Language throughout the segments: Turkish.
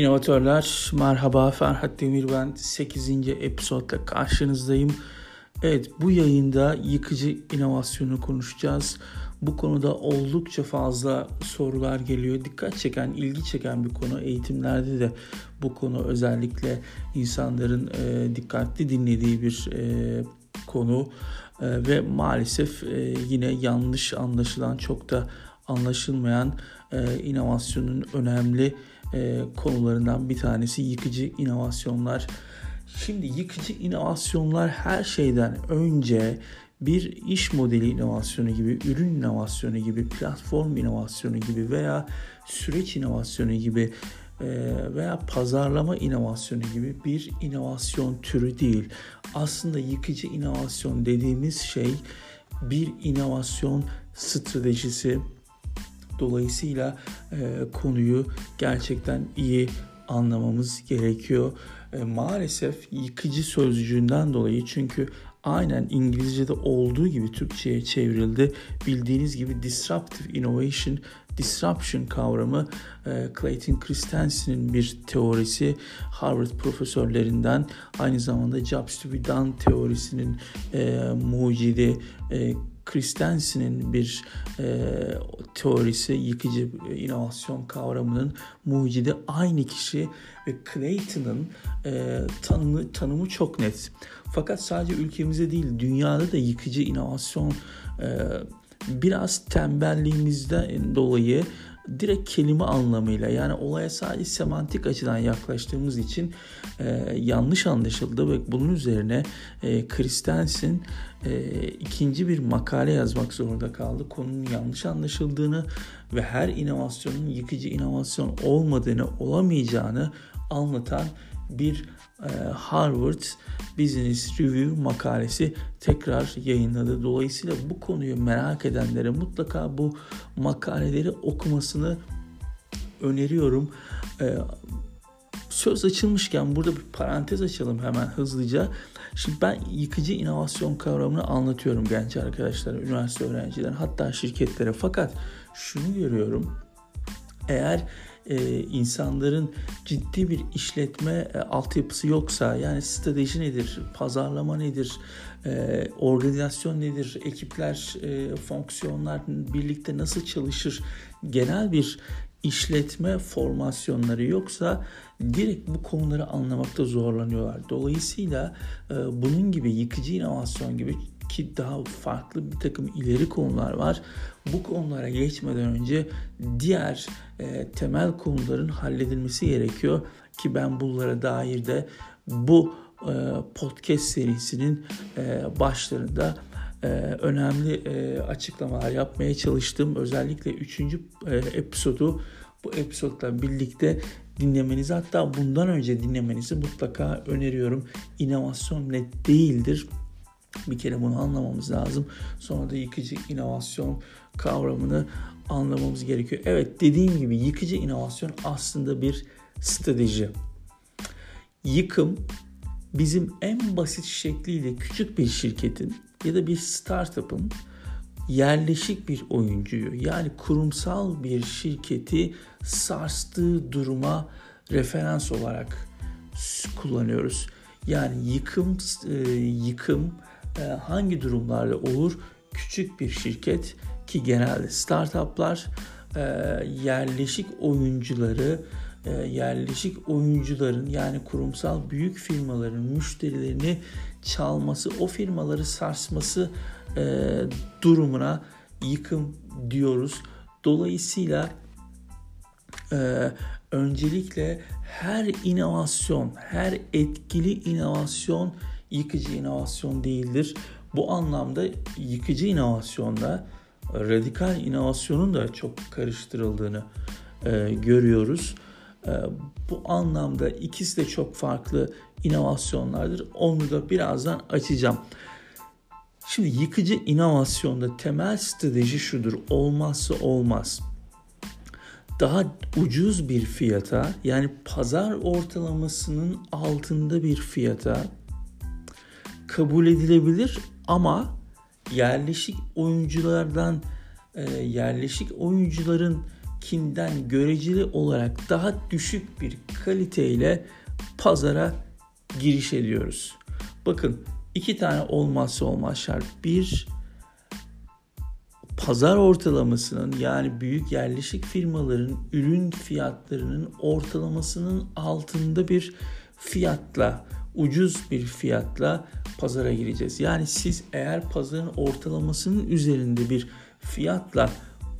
İnovatörler merhaba Ferhat Demir ben 8. episodla karşınızdayım. Evet bu yayında yıkıcı inovasyonu konuşacağız. Bu konuda oldukça fazla sorular geliyor. Dikkat çeken, ilgi çeken bir konu. Eğitimlerde de bu konu özellikle insanların e, dikkatli dinlediği bir e, konu. E, ve maalesef e, yine yanlış anlaşılan çok da anlaşılmayan e, inovasyonun önemli e, konularından bir tanesi yıkıcı inovasyonlar. Şimdi yıkıcı inovasyonlar her şeyden önce bir iş modeli inovasyonu gibi, ürün inovasyonu gibi, platform inovasyonu gibi veya süreç inovasyonu gibi e, veya pazarlama inovasyonu gibi bir inovasyon türü değil. Aslında yıkıcı inovasyon dediğimiz şey bir inovasyon stratejisi, Dolayısıyla e, konuyu gerçekten iyi anlamamız gerekiyor. E, maalesef yıkıcı sözcüğünden dolayı çünkü aynen İngilizce'de olduğu gibi Türkçe'ye çevrildi. Bildiğiniz gibi disruptive innovation, disruption kavramı e, Clayton Christensen'in bir teorisi Harvard profesörlerinden aynı zamanda Jobs to be done teorisinin e, mucidi e, Christensen'in bir e, teorisi yıkıcı inovasyon kavramının mucidi aynı kişi ve Clayton'ın e, tanımı, tanımı çok net. Fakat sadece ülkemizde değil dünyada da yıkıcı inovasyon e, biraz tembelliğimizden dolayı direkt kelime anlamıyla yani olaya sadece semantik açıdan yaklaştığımız için e, yanlış anlaşıldı ve bunun üzerine e, Christensen e, ikinci bir makale yazmak zorunda kaldı. Konunun yanlış anlaşıldığını ve her inovasyonun yıkıcı inovasyon olmadığını, olamayacağını anlatan bir Harvard Business Review makalesi tekrar yayınladı. Dolayısıyla bu konuyu merak edenlere mutlaka bu makaleleri okumasını öneriyorum. E, söz açılmışken burada bir parantez açalım hemen hızlıca. Şimdi ben yıkıcı inovasyon kavramını anlatıyorum genç arkadaşlar, üniversite öğrencilerine hatta şirketlere. Fakat şunu görüyorum. Eğer e, insanların ciddi bir işletme e, altyapısı yoksa yani strateji nedir, pazarlama nedir, e, organizasyon nedir, ekipler, e, fonksiyonlar birlikte nasıl çalışır, genel bir işletme formasyonları yoksa direkt bu konuları anlamakta zorlanıyorlar. Dolayısıyla e, bunun gibi yıkıcı inovasyon gibi ki daha farklı bir takım ileri konular var. Bu konulara geçmeden önce diğer e, temel konuların halledilmesi gerekiyor ki ben bunlara dair de bu e, podcast serisinin e, başlarında e, önemli e, açıklamalar yapmaya çalıştım. Özellikle 3. E, episodu bu episodla birlikte dinlemenizi hatta bundan önce dinlemenizi mutlaka öneriyorum. İnovasyon net değildir. Bir kere bunu anlamamız lazım. Sonra da yıkıcı inovasyon kavramını anlamamız gerekiyor. Evet dediğim gibi yıkıcı inovasyon aslında bir strateji. Yıkım bizim en basit şekliyle küçük bir şirketin ya da bir startup'ın yerleşik bir oyuncuyu yani kurumsal bir şirketi sarstığı duruma referans olarak kullanıyoruz. Yani yıkım e, yıkım hangi durumlarda olur? Küçük bir şirket ki genelde startuplar e, yerleşik oyuncuları yerleşik oyuncuların yani kurumsal büyük firmaların müşterilerini çalması, o firmaları sarsması durumuna yıkım diyoruz. Dolayısıyla e, öncelikle her inovasyon, her etkili inovasyon yıkıcı inovasyon değildir. Bu anlamda yıkıcı inovasyonda radikal inovasyonun da çok karıştırıldığını e, görüyoruz. E, bu anlamda ikisi de çok farklı inovasyonlardır. Onu da birazdan açacağım. Şimdi yıkıcı inovasyonda temel strateji şudur. Olmazsa olmaz daha ucuz bir fiyata yani pazar ortalamasının altında bir fiyata kabul edilebilir ama yerleşik oyunculardan e, yerleşik oyuncuların kinden göreceli olarak daha düşük bir kaliteyle pazara giriş ediyoruz. Bakın iki tane olmazsa olmaz şart. Bir, pazar ortalamasının yani büyük yerleşik firmaların ürün fiyatlarının ortalamasının altında bir fiyatla, ucuz bir fiyatla pazara gireceğiz. Yani siz eğer pazarın ortalamasının üzerinde bir fiyatla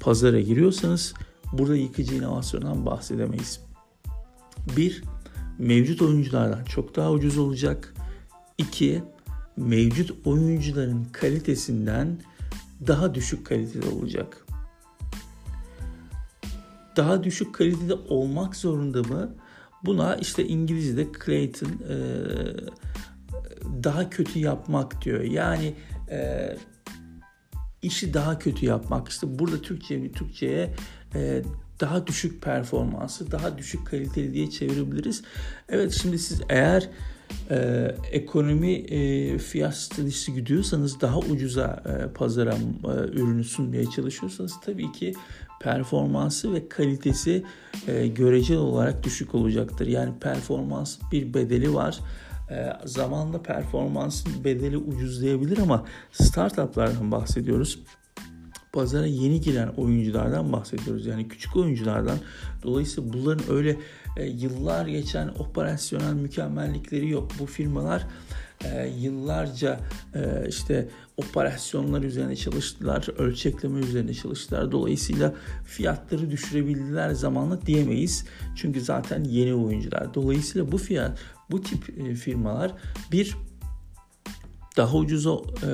pazara giriyorsanız burada yıkıcı inovasyondan bahsedemeyiz. Bir, mevcut oyunculardan çok daha ucuz olacak. İki, mevcut oyuncuların kalitesinden daha düşük kalitede olacak. Daha düşük kalitede olmak zorunda mı? Buna işte İngilizce'de Clayton e, daha kötü yapmak diyor. Yani e, işi daha kötü yapmak. İşte burada Türkçe Türkçe'ye e, daha düşük performansı, daha düşük kaliteli diye çevirebiliriz. Evet şimdi siz eğer e, ekonomi e, fiyat stratejisi gidiyorsanız daha ucuza e, pazara e, ürünü sunmaya çalışıyorsanız tabii ki performansı ve kalitesi e, göreceli olarak düşük olacaktır. Yani performans bir bedeli var. E, zamanla performansın bedeli ucuzlayabilir ama startuplardan bahsediyoruz pazara yeni giren oyunculardan bahsediyoruz. Yani küçük oyunculardan. Dolayısıyla bunların öyle e, yıllar geçen operasyonel mükemmellikleri yok. Bu firmalar e, yıllarca e, işte operasyonlar üzerine çalıştılar, ölçekleme üzerine çalıştılar. Dolayısıyla fiyatları düşürebildiler zamanla diyemeyiz. Çünkü zaten yeni oyuncular. Dolayısıyla bu fiyat, bu tip e, firmalar bir daha ucuza e,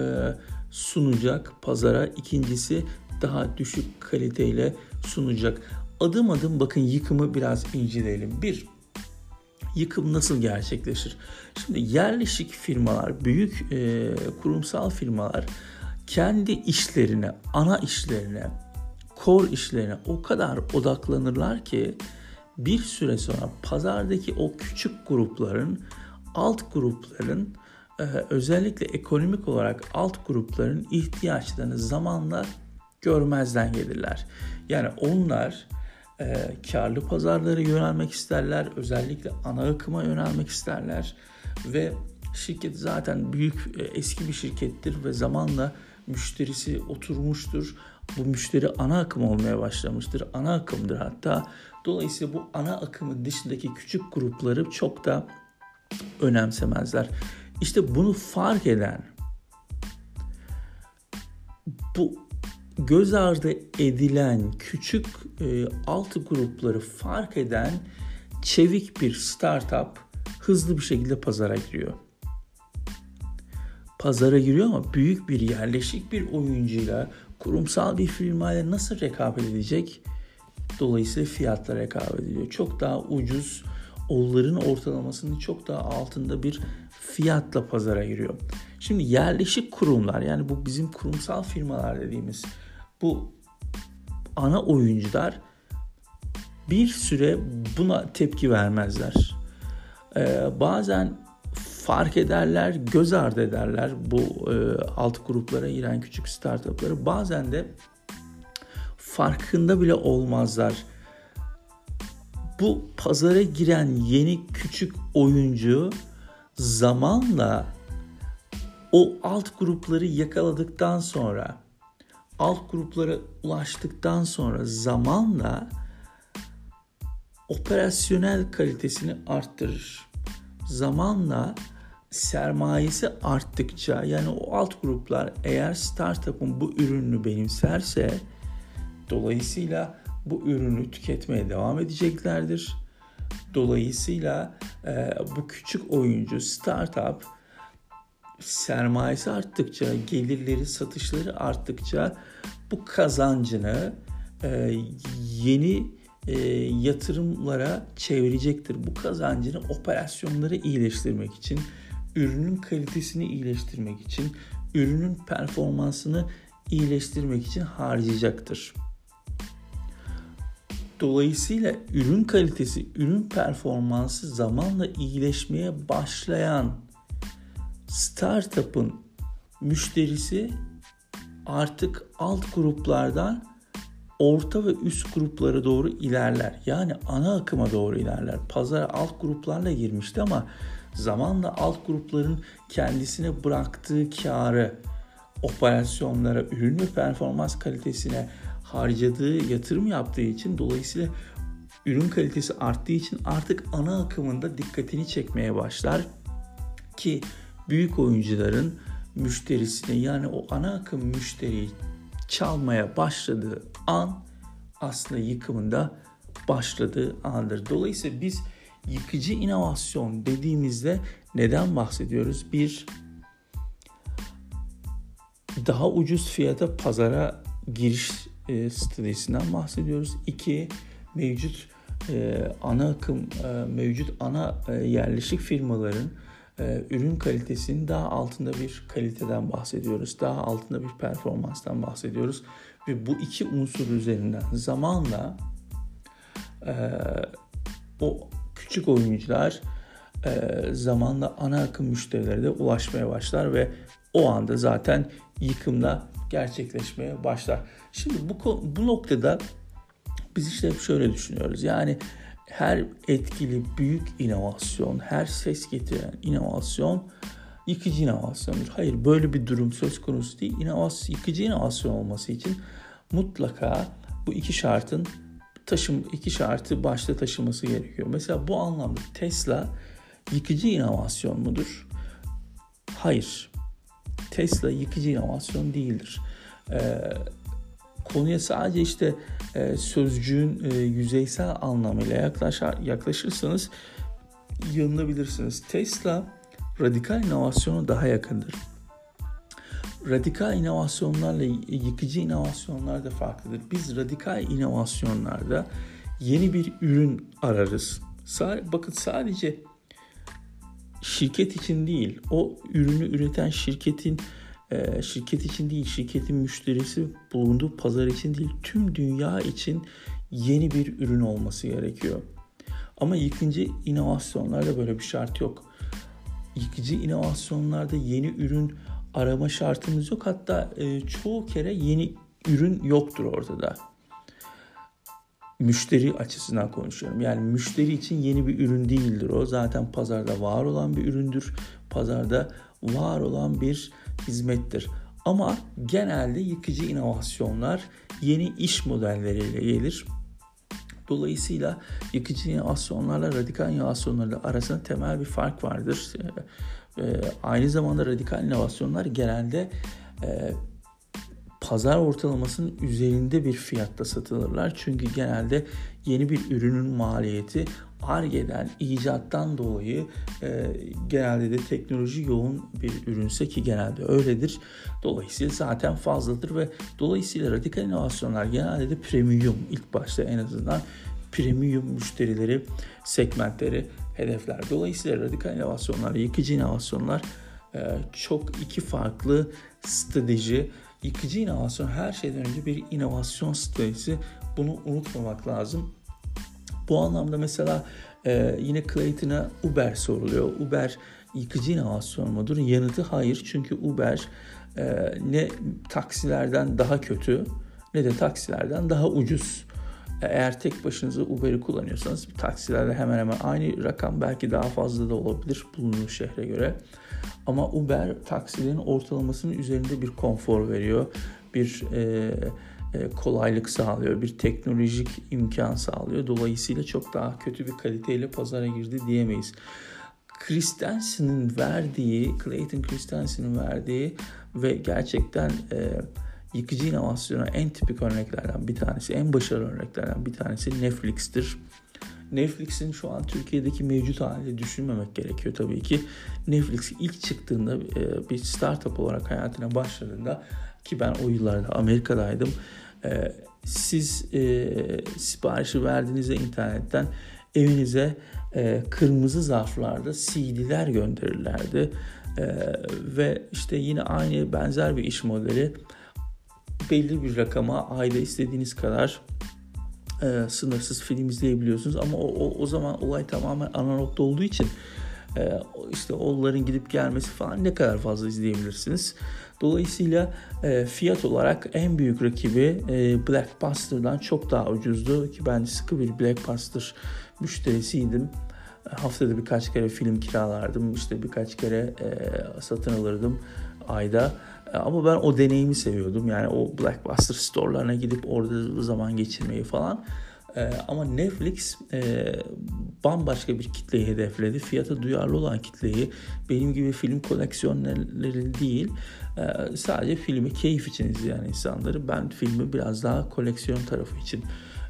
sunacak pazara. İkincisi daha düşük kaliteyle sunacak. Adım adım bakın yıkımı biraz inceleyelim. Bir, yıkım nasıl gerçekleşir? Şimdi yerleşik firmalar, büyük e, kurumsal firmalar kendi işlerine, ana işlerine, core işlerine o kadar odaklanırlar ki bir süre sonra pazardaki o küçük grupların, alt grupların e, özellikle ekonomik olarak alt grupların ihtiyaçlarını zamanla görmezden gelirler. Yani onlar e, karlı pazarlara yönelmek isterler. Özellikle ana akıma yönelmek isterler. Ve şirket zaten büyük e, eski bir şirkettir ve zamanla müşterisi oturmuştur. Bu müşteri ana akım olmaya başlamıştır. Ana akımdır hatta. Dolayısıyla bu ana akımın dışındaki küçük grupları çok da önemsemezler. İşte bunu fark eden bu göz ardı edilen küçük e, alt grupları fark eden çevik bir startup hızlı bir şekilde pazara giriyor. Pazara giriyor ama büyük bir yerleşik bir oyuncuyla kurumsal bir firmayla nasıl rekabet edecek? Dolayısıyla fiyatla rekabet ediyor. Çok daha ucuz, onların ortalamasının çok daha altında bir fiyatla pazara giriyor. Şimdi yerleşik kurumlar yani bu bizim kurumsal firmalar dediğimiz bu ana oyuncular bir süre buna tepki vermezler. Ee, bazen fark ederler, göz ardı ederler bu e, alt gruplara giren küçük startupları. Bazen de farkında bile olmazlar. Bu pazara giren yeni küçük oyuncu zamanla o alt grupları yakaladıktan sonra alt gruplara ulaştıktan sonra zamanla operasyonel kalitesini arttırır. Zamanla sermayesi arttıkça yani o alt gruplar eğer startup'ın bu ürünü benimserse dolayısıyla bu ürünü tüketmeye devam edeceklerdir. Dolayısıyla e, bu küçük oyuncu startup sermayesi arttıkça, gelirleri, satışları arttıkça bu kazancını e, yeni e, yatırımlara çevirecektir. Bu kazancını operasyonları iyileştirmek için, ürünün kalitesini iyileştirmek için, ürünün performansını iyileştirmek için harcayacaktır. Dolayısıyla ürün kalitesi, ürün performansı zamanla iyileşmeye başlayan startup'ın müşterisi artık alt gruplardan orta ve üst gruplara doğru ilerler. Yani ana akıma doğru ilerler. Pazara alt gruplarla girmişti ama zamanla alt grupların kendisine bıraktığı karı operasyonlara, ürün ve performans kalitesine harcadığı yatırım yaptığı için dolayısıyla ürün kalitesi arttığı için artık ana akımında dikkatini çekmeye başlar ki büyük oyuncuların müşterisine yani o ana akım müşteriyi çalmaya başladığı an aslında yıkımında başladığı andır. Dolayısıyla biz yıkıcı inovasyon dediğimizde neden bahsediyoruz? Bir, daha ucuz fiyata pazara giriş e, bahsediyoruz. İki, mevcut e, ana akım, e, mevcut ana e, yerleşik firmaların e, ürün kalitesinin daha altında bir kaliteden bahsediyoruz. Daha altında bir performanstan bahsediyoruz. Ve bu iki unsur üzerinden zamanla e, o küçük oyuncular e, zamanla ana akım müşterilere de ulaşmaya başlar ve o anda zaten yıkımda gerçekleşmeye başlar. Şimdi bu bu noktada biz işte hep şöyle düşünüyoruz. Yani her etkili büyük inovasyon, her ses getiren inovasyon yıkıcı inovasyondur. Hayır böyle bir durum söz konusu değil. İnovasyon, yıkıcı inovasyon olması için mutlaka bu iki şartın taşım iki şartı başta taşıması gerekiyor. Mesela bu anlamda Tesla yıkıcı inovasyon mudur? Hayır. Tesla yıkıcı inovasyon değildir. Ee, konuya sadece işte e, sözcüğün e, yüzeysel anlamıyla yaklaşır, yaklaşırsanız yanılabilirsiniz. Tesla radikal inovasyona daha yakındır. Radikal inovasyonlarla yıkıcı inovasyonlar da farklıdır. Biz radikal inovasyonlarda yeni bir ürün ararız. Bakın sadece şirket için değil, o ürünü üreten şirketin e, şirket için değil, şirketin müşterisi bulunduğu pazar için değil, tüm dünya için yeni bir ürün olması gerekiyor. Ama yıkıcı inovasyonlarda böyle bir şart yok. Yıkıcı inovasyonlarda yeni ürün arama şartımız yok. Hatta e, çoğu kere yeni ürün yoktur ortada. Müşteri açısından konuşuyorum. Yani müşteri için yeni bir ürün değildir o. Zaten pazarda var olan bir üründür. Pazarda var olan bir hizmettir. Ama genelde yıkıcı inovasyonlar yeni iş modelleriyle gelir. Dolayısıyla yıkıcı inovasyonlarla radikal inovasyonlarla arasında temel bir fark vardır. E, aynı zamanda radikal inovasyonlar genelde e, pazar ortalamasının üzerinde bir fiyatta satılırlar. Çünkü genelde yeni bir ürünün maliyeti ARGE'den, icattan dolayı e, genelde de teknoloji yoğun bir ürünse ki genelde öyledir. Dolayısıyla zaten fazladır ve dolayısıyla radikal inovasyonlar genelde de premium ilk başta en azından premium müşterileri, segmentleri hedefler. Dolayısıyla radikal inovasyonlar, yıkıcı inovasyonlar e, çok iki farklı strateji. Yıkıcı inovasyon her şeyden önce bir inovasyon stratejisi. Bunu unutmamak lazım. Bu anlamda mesela e, yine Clayton'a Uber soruluyor. Uber yıkıcı inovasyon mudur? Yanıtı hayır. Çünkü Uber e, ne taksilerden daha kötü ne de taksilerden daha ucuz. Eğer tek başınıza Uber'i kullanıyorsanız taksilerde hemen hemen aynı rakam belki daha fazla da olabilir bulunduğu şehre göre. Ama Uber taksilerin ortalamasının üzerinde bir konfor veriyor. Bir e, e, kolaylık sağlıyor, bir teknolojik imkan sağlıyor. Dolayısıyla çok daha kötü bir kaliteyle pazara girdi diyemeyiz. Christensen'in verdiği, Clayton Christensen'in verdiği ve gerçekten e, yıkıcı inovasyona en tipik örneklerden bir tanesi, en başarılı örneklerden bir tanesi Netflix'tir. Netflix'in şu an Türkiye'deki mevcut halini düşünmemek gerekiyor tabii ki. Netflix ilk çıktığında e, bir startup olarak hayatına başladığında ki ben o yıllarda Amerika'daydım. E, siz e, siparişi verdiğinizde internetten evinize kırmızı zarflarda CD'ler gönderirlerdi. Ve işte yine aynı benzer bir iş modeli belli bir rakama ayda istediğiniz kadar e, sınırsız film izleyebiliyorsunuz. Ama o, o, o zaman olay tamamen analogda olduğu için e, işte onların gidip gelmesi falan ne kadar fazla izleyebilirsiniz. Dolayısıyla e, fiyat olarak en büyük rakibi e, Blackbuster'dan çok daha ucuzdu ki ben sıkı bir Blackbuster müşterisiydim. Haftada birkaç kere film kiralardım, işte birkaç kere e, satın alırdım ayda. E, ama ben o deneyimi seviyordum. Yani o Blackbuster store'larına gidip orada zaman geçirmeyi falan. Ee, ama Netflix e, bambaşka bir kitleyi hedefledi. Fiyata duyarlı olan kitleyi benim gibi film koleksiyonları değil e, sadece filmi keyif için izleyen insanları. Ben filmi biraz daha koleksiyon tarafı için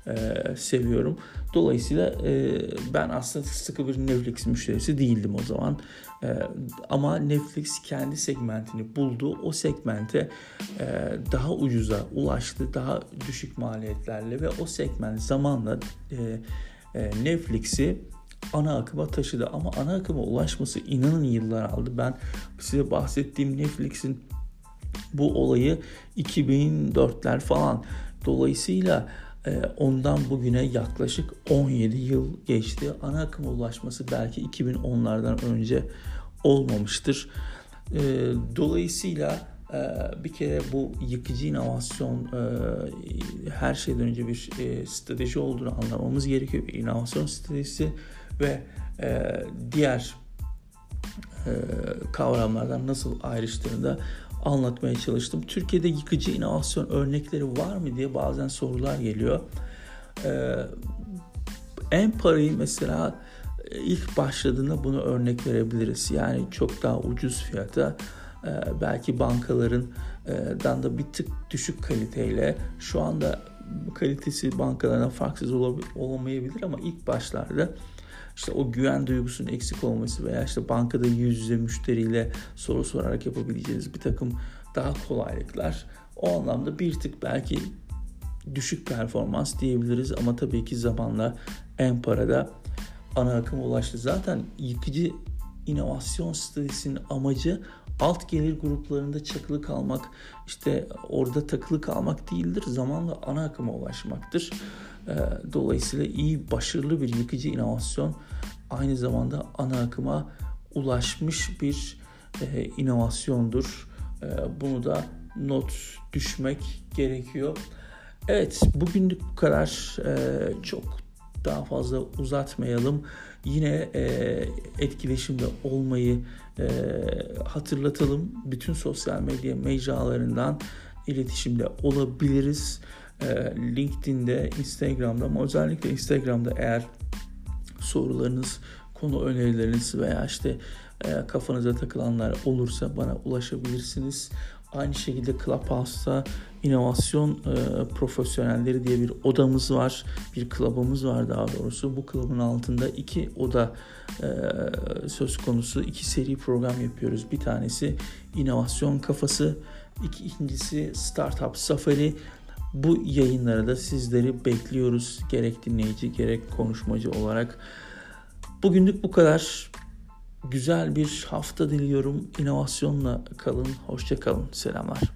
e, seviyorum. Dolayısıyla e, ben aslında sıkı bir Netflix müşterisi değildim o zaman. E, ama Netflix kendi segmentini buldu. O segmente e, daha ucuza ulaştı. Daha düşük maliyetlerle ve o segment zamanla e, e, Netflix'i ana akıma taşıdı. Ama ana akıma ulaşması inanın yıllar aldı. Ben size bahsettiğim Netflix'in bu olayı 2004'ler falan. Dolayısıyla ondan bugüne yaklaşık 17 yıl geçti. Ana akıma ulaşması belki 2010'lardan önce olmamıştır. Ee, dolayısıyla e, bir kere bu yıkıcı inovasyon e, her şeyden önce bir e, strateji olduğunu anlamamız gerekiyor. İnovasyon stratejisi ve diğer kavramlardan nasıl ayrıştığını da anlatmaya çalıştım. Türkiye'de yıkıcı inovasyon örnekleri var mı diye bazen sorular geliyor. Ee, en parayı mesela e, ilk başladığında bunu örnek verebiliriz. Yani çok daha ucuz fiyata e, belki bankaların e, dan da bir tık düşük kaliteyle şu anda kalitesi bankalarına farksız olamayabilir ama ilk başlarda işte o güven duygusunun eksik olması veya işte bankada yüz yüze müşteriyle soru sorarak yapabileceğiniz bir takım daha kolaylıklar o anlamda bir tık belki düşük performans diyebiliriz ama tabii ki zamanla en parada ana akıma ulaştı. Zaten yıkıcı inovasyon stratejisinin amacı alt gelir gruplarında çakılı kalmak, işte orada takılı kalmak değildir. Zamanla ana akıma ulaşmaktır. Ee, dolayısıyla iyi, başarılı bir yıkıcı inovasyon aynı zamanda ana akıma ulaşmış bir e, inovasyondur. E, bunu da not düşmek gerekiyor. Evet bugünlük bu kadar. E, çok daha fazla uzatmayalım. Yine e, etkileşimde olmayı e, hatırlatalım. Bütün sosyal medya mecralarından iletişimde olabiliriz. E, LinkedIn'de, Instagram'da ama özellikle Instagram'da eğer sorularınız, konu önerileriniz veya işte e, kafanıza takılanlar olursa bana ulaşabilirsiniz. Aynı şekilde Clubhouse'da inovasyon e, profesyonelleri diye bir odamız var. Bir klubumuz var daha doğrusu. Bu klubun altında iki oda e, söz konusu. iki seri program yapıyoruz. Bir tanesi inovasyon kafası. ikincisi Startup Safari. Bu yayınlara da sizleri bekliyoruz. Gerek dinleyici gerek konuşmacı olarak. Bugünlük bu kadar. Güzel bir hafta diliyorum. İnovasyonla kalın. Hoşça kalın. Selamlar.